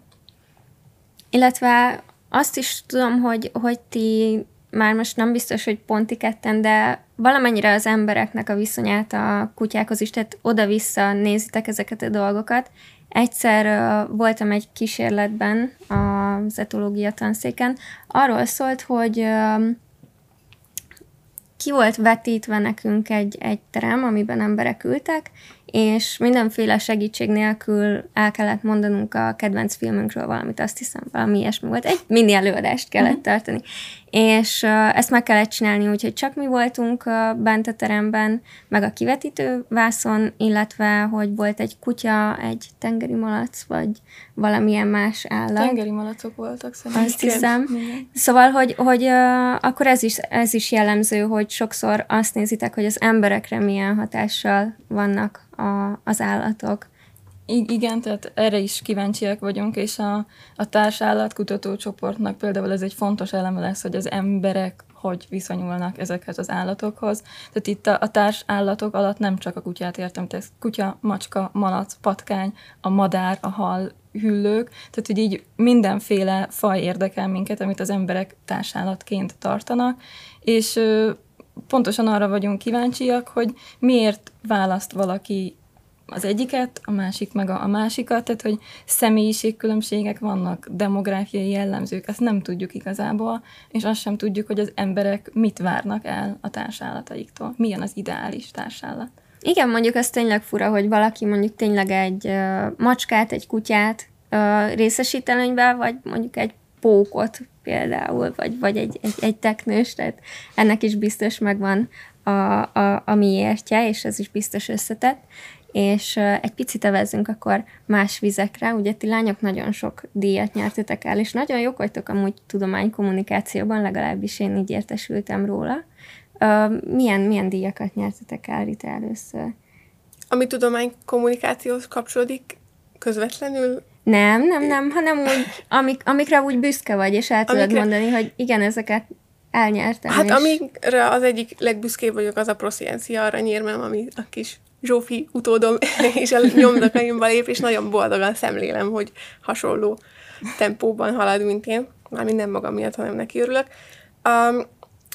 Illetve azt is tudom, hogy, hogy ti már most nem biztos, hogy ponti ketten, de valamennyire az embereknek a viszonyát a kutyákhoz is, tehát oda-vissza nézitek ezeket a dolgokat. Egyszer uh, voltam egy kísérletben az etológia tanszéken, arról szólt, hogy ki volt vetítve nekünk egy, egy terem, amiben emberek ültek, és mindenféle segítség nélkül el kellett mondanunk a kedvenc filmünkről valamit, azt hiszem, valami ilyesmi volt. Egy mini előadást kellett uh-huh. tartani. És uh, ezt meg kellett csinálni, úgyhogy csak mi voltunk uh, bent a teremben, meg a kivetítő vászon, illetve, hogy volt egy kutya, egy tengeri malac, vagy valamilyen más állat. Tengeri malacok voltak szerintem. Azt hiszem. Igen. Szóval, hogy, hogy uh, akkor ez is, ez is jellemző, hogy sokszor azt nézitek, hogy az emberekre milyen hatással vannak a, az állatok. Igen, tehát erre is kíváncsiak vagyunk, és a, a társállatkutató csoportnak például ez egy fontos eleme lesz, hogy az emberek hogy viszonyulnak ezekhez az állatokhoz. Tehát itt a, a társ állatok alatt nem csak a kutyát értem, tehát kutya, macska, malac, patkány, a madár, a hal, hüllők, tehát hogy így mindenféle faj érdekel minket, amit az emberek társállatként tartanak, és pontosan arra vagyunk kíváncsiak, hogy miért választ valaki az egyiket, a másik meg a, a másikat, tehát hogy személyiségkülönbségek vannak, demográfiai jellemzők, ezt nem tudjuk igazából, és azt sem tudjuk, hogy az emberek mit várnak el a társállataik,tól Milyen az ideális társállat. Igen, mondjuk ez tényleg fura, hogy valaki mondjuk tényleg egy uh, macskát, egy kutyát uh, részesít előnybe, vagy mondjuk egy pókot például, vagy, vagy egy, egy, egy teknős, tehát ennek is biztos megvan a, a, a miértje, és ez is biztos összetett. És egy picit evezzünk akkor más vizekre. Ugye ti lányok nagyon sok díjat nyertetek el, és nagyon jók vagytok amúgy tudománykommunikációban, legalábbis én így értesültem róla. Milyen, milyen díjakat nyertetek el itt először? Ami tudománykommunikációhoz kapcsolódik közvetlenül, nem, nem, nem, hanem úgy, amik, amikre úgy büszke vagy, és el tudod amikre... mondani, hogy igen, ezeket elnyertem. Hát és... amikre az egyik legbüszkébb vagyok, az a Prosciencia aranyérmem, ami a kis Zsófi utódom és a nyomdakaimba lép, és nagyon boldogan szemlélem, hogy hasonló tempóban halad, mint én. Mármint nem magam miatt, hanem neki örülök. Um,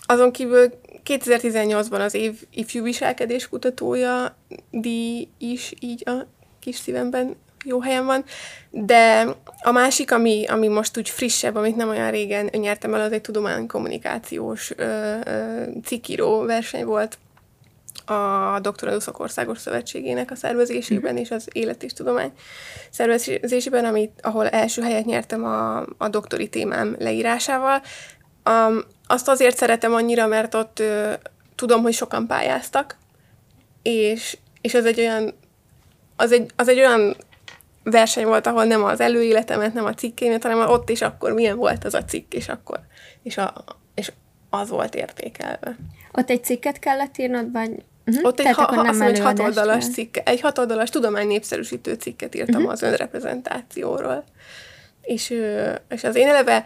azon kívül 2018-ban az év ifjú viselkedés kutatója díj is így a kis szívemben jó helyen van, de a másik, ami, ami most úgy frissebb, amit nem olyan régen nyertem el, az egy tudománykommunikációs ö, ö, cikkíró verseny volt a Doktoraduszok Országos Szövetségének a szervezésében mm. és az Élet és Tudomány szervezésében, amit, ahol első helyet nyertem a, a doktori témám leírásával. Um, azt azért szeretem annyira, mert ott ö, tudom, hogy sokan pályáztak, és, és az egy olyan az egy, az egy olyan verseny volt, ahol nem az előéletemet, nem a cikkémet, hanem ott is akkor milyen volt az a cikk, és akkor, és, a, és az volt értékelve. Ott egy cikket kellett írnod, vagy Uh-huh. Ott egy, ha, ha, azt mondom, egy hatoldalas cikk, egy hatoldalas tudomány népszerűsítő cikket írtam uh-huh. az önreprezentációról. És, és az én eleve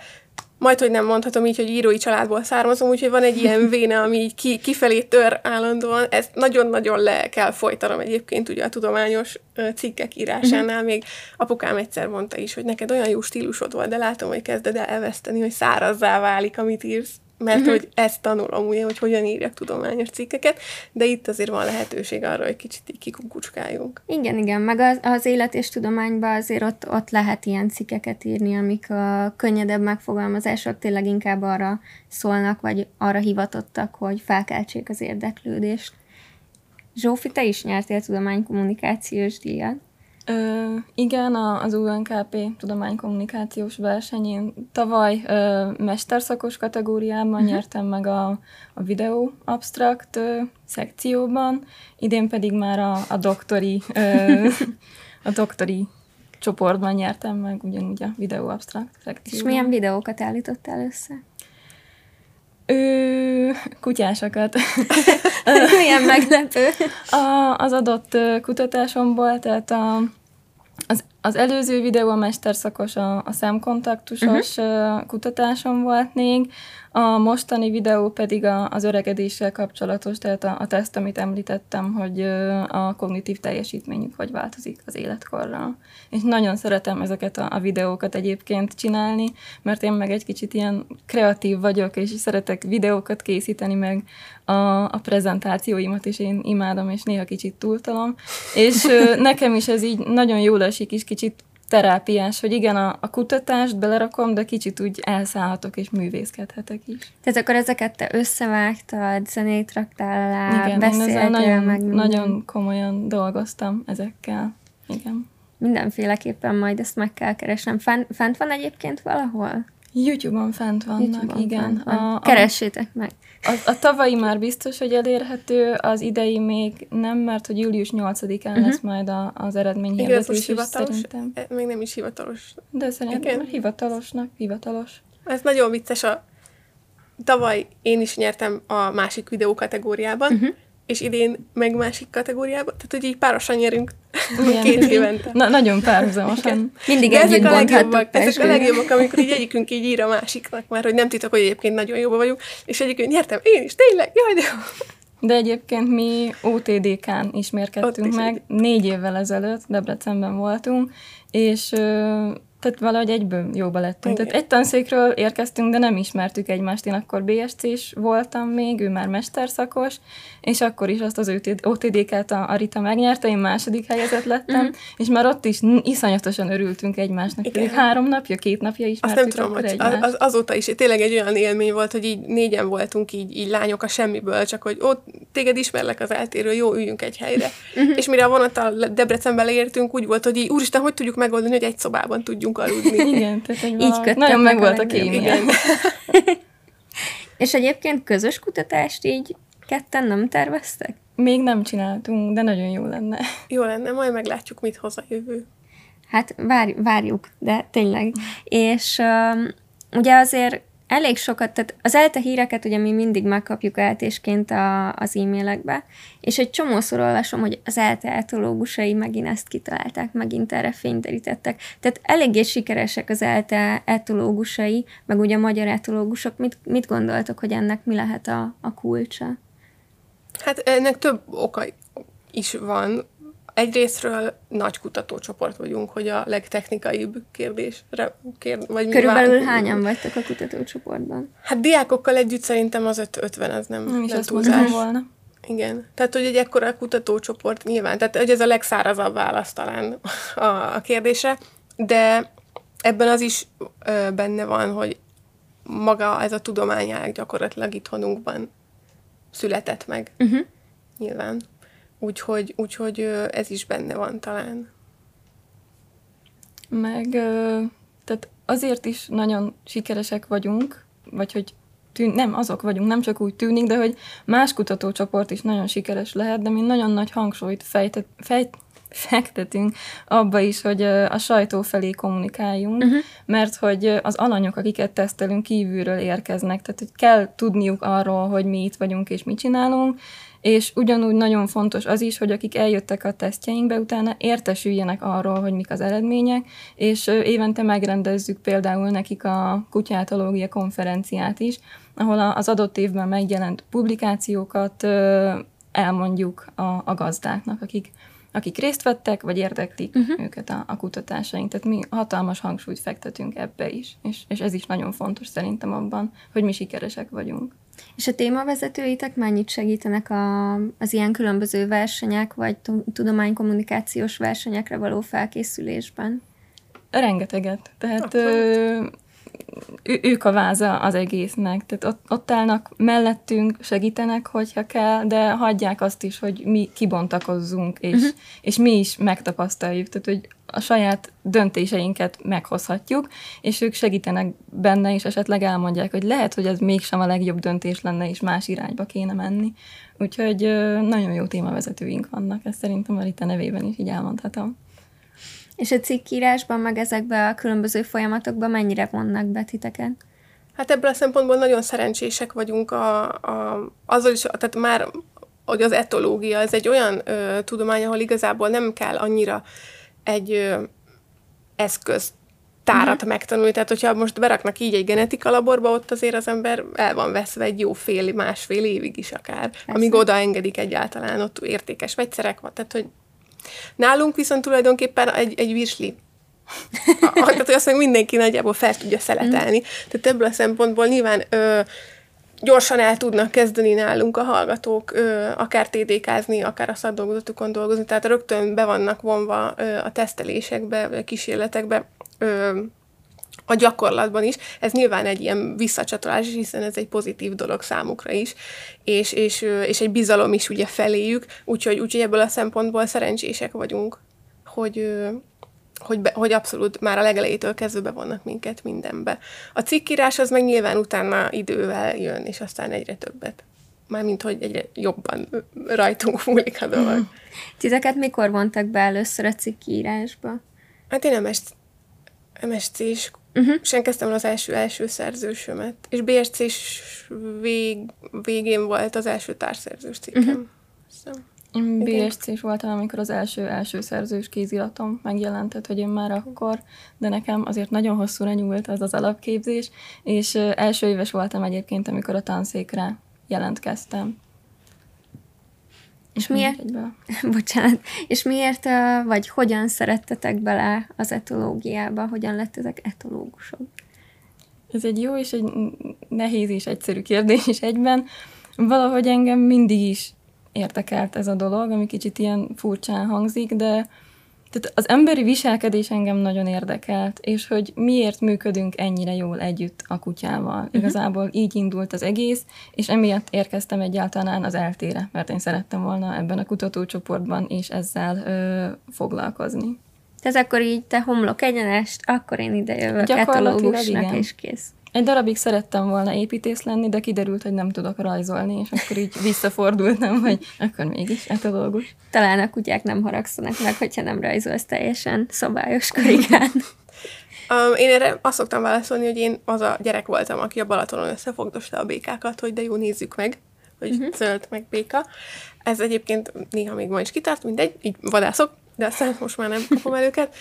majd, hogy nem mondhatom így, hogy írói családból származom, úgyhogy van egy ilyen véne, ami így ki, kifelé tör állandóan. Ezt nagyon-nagyon le kell folytanom egyébként ugye a tudományos cikkek írásánál. Uh-huh. Még apukám egyszer mondta is, hogy neked olyan jó stílusod volt, de látom, hogy kezded el elveszteni, hogy szárazzá válik, amit írsz mert uh-huh. hogy ezt tanulom, ugye, hogy hogyan írjak tudományos cikkeket, de itt azért van lehetőség arra, hogy kicsit így kikukucskáljunk. Igen, igen, meg az, az élet és tudományban azért ott, ott lehet ilyen cikkeket írni, amik a könnyedebb megfogalmazások tényleg inkább arra szólnak, vagy arra hivatottak, hogy felkeltsék az érdeklődést. Zsófi, te is nyertél tudománykommunikációs díjat. Ö, igen, az UNKP tudománykommunikációs versenyén tavaly ö, mesterszakos kategóriában uh-huh. nyertem meg a, a videó abstrakt ö, szekcióban, idén pedig már a, a doktori ö, a doktori csoportban nyertem meg ugyanúgy a videó abstrakt szekcióban. És milyen videókat állítottál össze? Ő, kutyásokat. Milyen meglepő. A, az adott kutatásomból, tehát a, az az előző videó a mesterszakos, a, a szemkontaktusos uh-huh. kutatásom volt még, a mostani videó pedig a, az öregedéssel kapcsolatos, tehát a, a teszt, amit említettem, hogy a kognitív teljesítményük hogy változik az életkorral. És nagyon szeretem ezeket a, a videókat egyébként csinálni, mert én meg egy kicsit ilyen kreatív vagyok, és szeretek videókat készíteni, meg a, a prezentációimat is én imádom, és néha kicsit túltalom. És nekem is ez így nagyon jól esik, és kicsit terápiás, hogy igen, a, a kutatást belerakom, de kicsit úgy elszállhatok és művészkedhetek is. Tehát akkor ezeket te összevágtad, zenét raktál alá, igen, beszéltél nagyon, meg nagyon komolyan dolgoztam ezekkel. Igen. Mindenféleképpen majd ezt meg kell keresnem. Fent, fent van egyébként valahol? YouTube-on fent vannak, YouTube-on igen. Fent van. A, a, Keressétek meg. A, a tavalyi már biztos, hogy elérhető, az idei még nem, mert hogy július 8-án uh-huh. lesz majd a, az eredmény hirdetés is szerintem. E, még nem is hivatalos. De szerintem Igen. hivatalosnak, hivatalos. Ez nagyon vicces. A, tavaly én is nyertem a másik videó kategóriában, uh-huh és idén meg másik kategóriában, tehát hogy így párosan nyerünk Igen, két évente. Na, nagyon párhuzamosan. Mindig De ezek a legjobbak, ezek a legjobbak, amikor így egyikünk így ír a másiknak, mert hogy nem titok, hogy egyébként nagyon jobban vagyunk, és egyikünk nyertem, én is, tényleg, jaj, de jó. De egyébként mi OTDK-n ismerkedtünk meg, egy... négy évvel ezelőtt Debrecenben voltunk, és tehát valahogy egyből jóba lettünk. Igen. Tehát egy tanszékről érkeztünk, de nem ismertük egymást. Én akkor BSC-s voltam még, ő már mesterszakos, és akkor is azt az OTDK-t a, Rita megnyerte, én második helyezett lettem, uh-huh. és már ott is iszonyatosan örültünk egymásnak. Igen. Pedig három napja, két napja ismertük Azt nem tudom, hogy az, azóta is tényleg egy olyan élmény volt, hogy így négyen voltunk így, így lányok a semmiből, csak hogy ott téged ismerlek az eltérő, jó, üljünk egy helyre. Uh-huh. És mire a vonattal Debrecenbe leértünk, úgy volt, hogy így, úristen, hogy tudjuk megoldani, hogy egy szobában tudjunk aludni. Igen, tehát egy Így nagyon meg volt a kémia. És egyébként közös kutatást így ketten nem terveztek? Még nem csináltunk, de nagyon jó lenne. Jó lenne, majd meglátjuk, mit hoz a jövő. Hát várj, várjuk, de tényleg. És um, ugye azért elég sokat, tehát az ELTE híreket ugye mi mindig megkapjuk eltésként a, az e-mailekbe, és egy csomószor olvasom, hogy az ELTE etológusai megint ezt kitalálták, megint erre fényderítettek. Tehát eléggé sikeresek az ELTE etológusai, meg ugye a magyar etológusok. Mit, mit gondoltok, hogy ennek mi lehet a, a kulcsa? Hát ennek több oka is van. Egyrésztről nagy kutatócsoport vagyunk, hogy a legtechnikaibb kérdésre kér, vagy Körülbelül mi hányan vagytok a kutatócsoportban? Hát diákokkal együtt szerintem az 50 az nem, nem, is nem túlzás. volna. Igen. Tehát, hogy egy ekkora kutatócsoport nyilván, tehát hogy ez a legszárazabb válasz talán a, a kérdésre, de ebben az is ö, benne van, hogy maga ez a tudományág gyakorlatilag itthonunkban született meg. Uh-huh. Nyilván. Úgyhogy, úgyhogy ez is benne van talán. Meg tehát azért is nagyon sikeresek vagyunk, vagy hogy tűn, nem azok vagyunk, nem csak úgy tűnik, de hogy más kutatócsoport is nagyon sikeres lehet, de mi nagyon nagy hangsúlyt fejtet, fejt, fektetünk abba is, hogy a sajtó felé kommunikáljunk, uh-huh. mert hogy az alanyok, akiket tesztelünk, kívülről érkeznek, tehát hogy kell tudniuk arról, hogy mi itt vagyunk és mit csinálunk, és ugyanúgy nagyon fontos az is, hogy akik eljöttek a tesztjeinkbe, utána értesüljenek arról, hogy mik az eredmények, és évente megrendezzük például nekik a kutyátológia konferenciát is, ahol az adott évben megjelent publikációkat elmondjuk a, a gazdáknak, akik akik részt vettek, vagy érdeklik uh-huh. őket a, a kutatásaink. Tehát mi hatalmas hangsúlyt fektetünk ebbe is, és, és ez is nagyon fontos szerintem abban, hogy mi sikeresek vagyunk. És a témavezetőitek mennyit segítenek a, az ilyen különböző versenyek, vagy tudománykommunikációs versenyekre való felkészülésben? Rengeteget. Tehát ö, ők a váza az egésznek. Tehát ott, ott állnak mellettünk, segítenek, hogyha kell, de hagyják azt is, hogy mi kibontakozzunk, és, uh-huh. és mi is megtapasztaljuk. Tehát, hogy a saját döntéseinket meghozhatjuk, és ők segítenek benne, és esetleg elmondják, hogy lehet, hogy ez mégsem a legjobb döntés lenne, és más irányba kéne menni. Úgyhogy nagyon jó témavezetőink vannak, ezt szerintem a Rita nevében is így elmondhatom. És a cikkírásban, meg ezekben a különböző folyamatokban mennyire vonnak be titeket? Hát ebből a szempontból nagyon szerencsések vagyunk a, a, azzal is, tehát már hogy az etológia, ez egy olyan ö, tudomány, ahol igazából nem kell annyira egy ö, eszköz tárat uh-huh. megtanulni. Tehát, hogyha most beraknak így egy genetika laborba, ott azért az ember el van veszve egy jó fél, másfél évig is akár, Persze. amíg oda engedik egyáltalán, ott értékes vegyszerek van. Tehát, hogy nálunk viszont tulajdonképpen egy, egy virsli tehát, hogy azt meg mindenki nagyjából fel tudja szeletelni. Mm. Tehát ebből a szempontból nyilván ö, gyorsan el tudnak kezdeni nálunk a hallgatók, ö, akár TDK-zni, akár a szakdolgozatukon dolgozni, tehát rögtön be vannak vonva ö, a tesztelésekbe, a kísérletekbe, ö, a gyakorlatban is. Ez nyilván egy ilyen visszacsatolás, hiszen ez egy pozitív dolog számukra is, és, és, és egy bizalom is ugye feléjük, úgyhogy, úgyhogy ebből a szempontból szerencsések vagyunk, hogy, hogy, be, hogy abszolút már a legelejétől kezdve bevonnak minket mindenbe. A cikkírás az meg nyilván utána idővel jön, és aztán egyre többet. Mármint, hogy egyre jobban rajtunk múlik a dolog. Hmm. Titeket mikor vontak be először a cikkírásba? Hát én MSC, MSC-s uh-huh. és én kezdtem az első első szerzősömet. És BSC-s vég, végén volt az első társszerzős cikkem. Uh-huh. Szóval. Én BSC is voltam, amikor az első első szerzős kéziratom megjelentett, hogy én már akkor, de nekem azért nagyon hosszúra nyúlt az az alapképzés, és első éves voltam egyébként, amikor a tanszékre jelentkeztem. És miért, bocsánat, és miért, vagy hogyan szerettetek bele az etológiába, hogyan lettetek etológusok? Ez egy jó és egy nehéz és egyszerű kérdés is egyben. Valahogy engem mindig is érdekelt ez a dolog, ami kicsit ilyen furcsán hangzik, de tehát az emberi viselkedés engem nagyon érdekelt, és hogy miért működünk ennyire jól együtt a kutyával. Uh-huh. Igazából így indult az egész, és emiatt érkeztem egyáltalán az eltére, mert én szerettem volna ebben a kutatócsoportban és ezzel ö, foglalkozni. Tehát akkor így te homlok egyenest, akkor én ide jövök katalógusnak, és kész. Egy darabig szerettem volna építész lenni, de kiderült, hogy nem tudok rajzolni, és akkor így visszafordultam, hogy akkor mégis etológus. Talán a kutyák nem haragszanak meg, hogyha nem rajzolsz teljesen szabályos karikán. Um, én erre azt szoktam válaszolni, hogy én az a gyerek voltam, aki a Balatonon összefogdosta a békákat, hogy de jó, nézzük meg, hogy uh-huh. zöld meg béka. Ez egyébként néha még ma is kitart, mindegy, így vadászok, de aztán most már nem kapom el őket.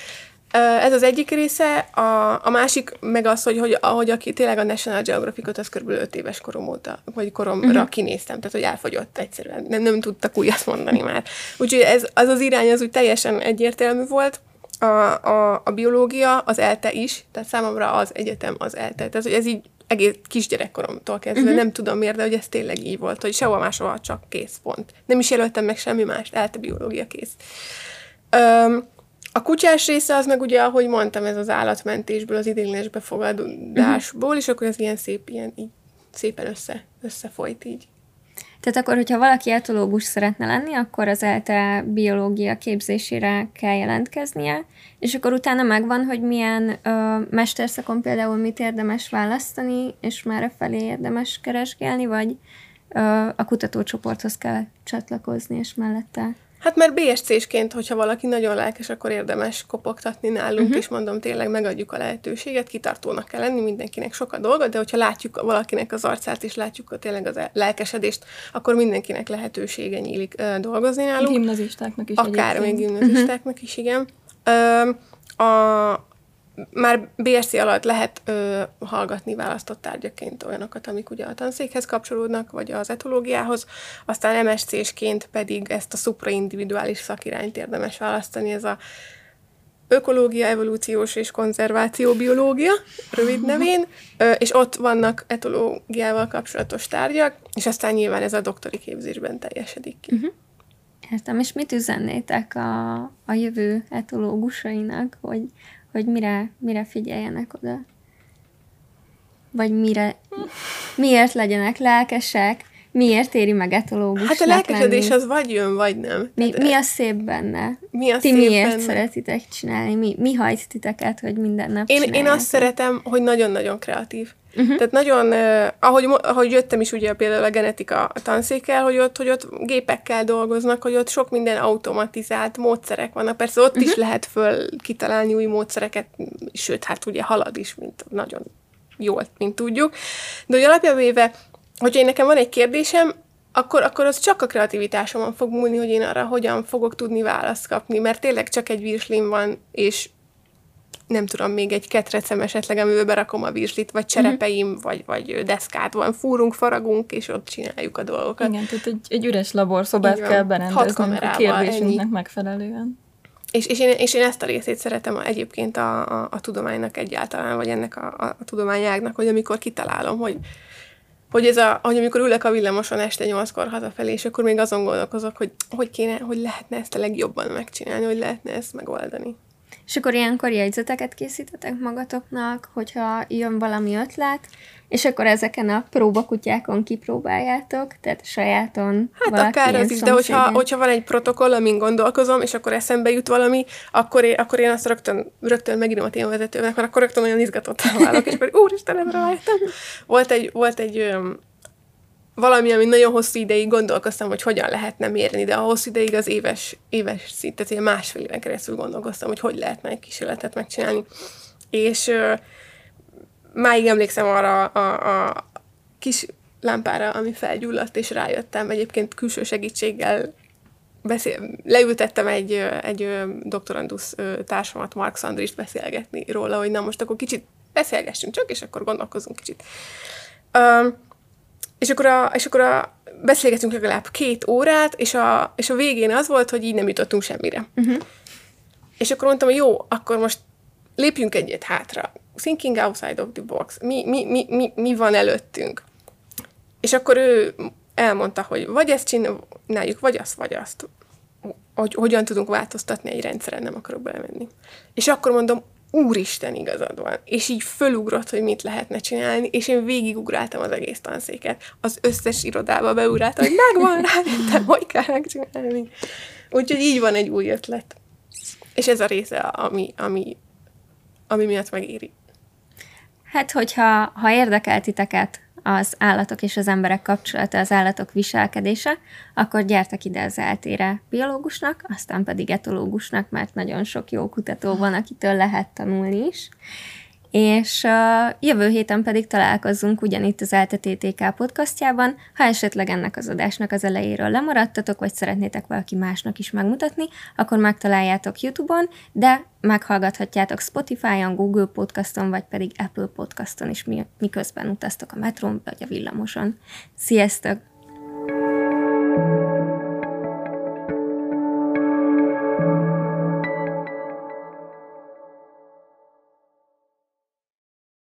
Ez az egyik része, a, a másik meg az, hogy, hogy ahogy aki tényleg a National Geographic-ot, az kb. 5 éves korom óta, vagy koromra uh-huh. kinéztem, tehát hogy elfogyott egyszerűen, nem, nem tudtak újat mondani már. Úgyhogy ez, az az irány az úgy teljesen egyértelmű volt, a, a, a biológia, az ELTE is, tehát számomra az egyetem az ELTE. Tehát, hogy ez így egész kisgyerekkoromtól kezdve, uh-huh. nem tudom miért, de hogy ez tényleg így volt, hogy sehol máshol csak kész pont. Nem is jelöltem meg semmi mást, ELTE biológia kész. Um, a kutyás része az meg ugye, ahogy mondtam, ez az állatmentésből, az idénylenes befogadásból, uh-huh. és akkor ez ilyen szép, ilyen így szépen össze, összefolyt így. Tehát akkor, hogyha valaki etológus szeretne lenni, akkor az ELTE biológia képzésére kell jelentkeznie, és akkor utána megvan, hogy milyen ö, mesterszakon például mit érdemes választani, és már felé érdemes keresgélni, vagy ö, a kutatócsoporthoz kell csatlakozni, és mellette Hát mert BSC-sként, hogyha valaki nagyon lelkes, akkor érdemes kopogtatni nálunk, uh-huh. és mondom, tényleg megadjuk a lehetőséget, kitartónak kell lenni, mindenkinek sok a dolga, de hogyha látjuk valakinek az arcát, és látjuk a tényleg az lelkesedést, akkor mindenkinek lehetősége nyílik uh, dolgozni nálunk. Gimnazistáknak is Akár még gimnazistáknak uh-huh. is, igen. Uh, a, már BSC alatt lehet ö, hallgatni választott tárgyaként olyanokat, amik ugye a tanszékhez kapcsolódnak, vagy az etológiához, aztán MSC-sként pedig ezt a supraindividuális szakirányt érdemes választani, ez a ökológia, evolúciós és konzerváció biológia, rövid nevén, és ott vannak etológiával kapcsolatos tárgyak, és aztán nyilván ez a doktori képzésben teljesedik ki. Uh-huh. Értem, és mit üzennétek a, a jövő etológusainak, hogy hogy mire, mire figyeljenek oda. Vagy mire, miért legyenek lelkesek, miért éri meg etológusnak Hát a lelkesedés lenni. az vagy jön, vagy nem. Mi, mi a szép benne? Mi a Ti szép miért benne? szeretitek csinálni? Mi, mi hajt titeket, hogy minden nap én, én azt szeretem, hogy nagyon-nagyon kreatív. Uh-huh. Tehát nagyon, uh, ahogy, ahogy jöttem is ugye például a genetika tanszékkel, hogy ott, hogy ott gépekkel dolgoznak, hogy ott sok minden automatizált módszerek vannak. Persze ott uh-huh. is lehet föl kitalálni új módszereket, sőt, hát ugye halad is, mint nagyon jól, mint tudjuk. De hogy alapjában véve, hogyha én nekem van egy kérdésem, akkor, akkor az csak a kreativitásomon fog múlni, hogy én arra hogyan fogok tudni választ kapni, mert tényleg csak egy virslim van, és nem tudom, még egy ketrecem esetleg, amivel berakom a virslit, vagy cserepeim, uh-huh. vagy, vagy deszkát van, fúrunk, faragunk, és ott csináljuk a dolgokat. Igen, tehát egy, egy üres laborszobát kell berendezni a kérdésünknek ennyi. megfelelően. És, és, én, és én ezt a részét szeretem egyébként a, a, a tudománynak egyáltalán, vagy ennek a, a, a tudományágnak, hogy amikor kitalálom, hogy, hogy ez a, hogy amikor ülök a villamoson este nyolckor hazafelé, és akkor még azon gondolkozok, hogy hogy kéne, hogy lehetne ezt a legjobban megcsinálni, hogy lehetne ezt megoldani. És akkor ilyenkor jegyzeteket készítetek magatoknak, hogyha jön valami ötlet, és akkor ezeken a próbakutyákon kipróbáljátok, tehát sajáton Hát akár az is, de hogyha, hogyha van egy protokoll, amin gondolkozom, és akkor eszembe jut valami, akkor én, akkor én azt rögtön, rögtön megírom a témavezetőnek, mert akkor rögtön nagyon izgatott válok, és akkor úristen, nem rájöttem. Volt egy, volt egy valami, ami nagyon hosszú ideig gondolkoztam, hogy hogyan lehetne mérni, de a hosszú ideig az éves, éves szint, tehát másfél éven keresztül gondolkoztam, hogy hogy lehetne egy kísérletet megcsinálni. És uh, máig emlékszem arra a, a kis lámpára, ami felgyulladt, és rájöttem egyébként külső segítséggel beszél, leültettem egy, egy doktorandusz társamat, Mark Sandrist beszélgetni róla, hogy na most akkor kicsit beszélgessünk csak, és akkor gondolkozunk kicsit. Um, és akkor, a, és akkor a, beszélgetünk legalább két órát, és a, és a végén az volt, hogy így nem jutottunk semmire. Uh-huh. És akkor mondtam, hogy jó, akkor most lépjünk egyet hátra. Thinking outside of the box. Mi, mi, mi, mi, mi van előttünk? És akkor ő elmondta, hogy vagy ezt csináljuk, vagy azt, vagy azt. Hogy hogyan tudunk változtatni egy rendszeren, nem akarok belemenni. És akkor mondom, úristen igazad van. És így fölugrott, hogy mit lehetne csinálni, és én végigugráltam az egész tanszéket. Az összes irodába beugráltam, hogy megvan rá, hogy kell megcsinálni. Úgyhogy így van egy új ötlet. És ez a része, ami, ami, ami miatt megéri. Hát, hogyha ha érdekel titeket az állatok és az emberek kapcsolata, az állatok viselkedése, akkor gyertek ide az eltére biológusnak, aztán pedig etológusnak, mert nagyon sok jó kutató van, akitől lehet tanulni is és uh, jövő héten pedig találkozzunk ugyanitt az LTTTK podcastjában. Ha esetleg ennek az adásnak az elejéről lemaradtatok, vagy szeretnétek valaki másnak is megmutatni, akkor megtaláljátok YouTube-on, de meghallgathatjátok Spotify-on, Google Podcaston, vagy pedig Apple Podcaston is, miközben utaztok a metrón vagy a villamoson. Sziasztok!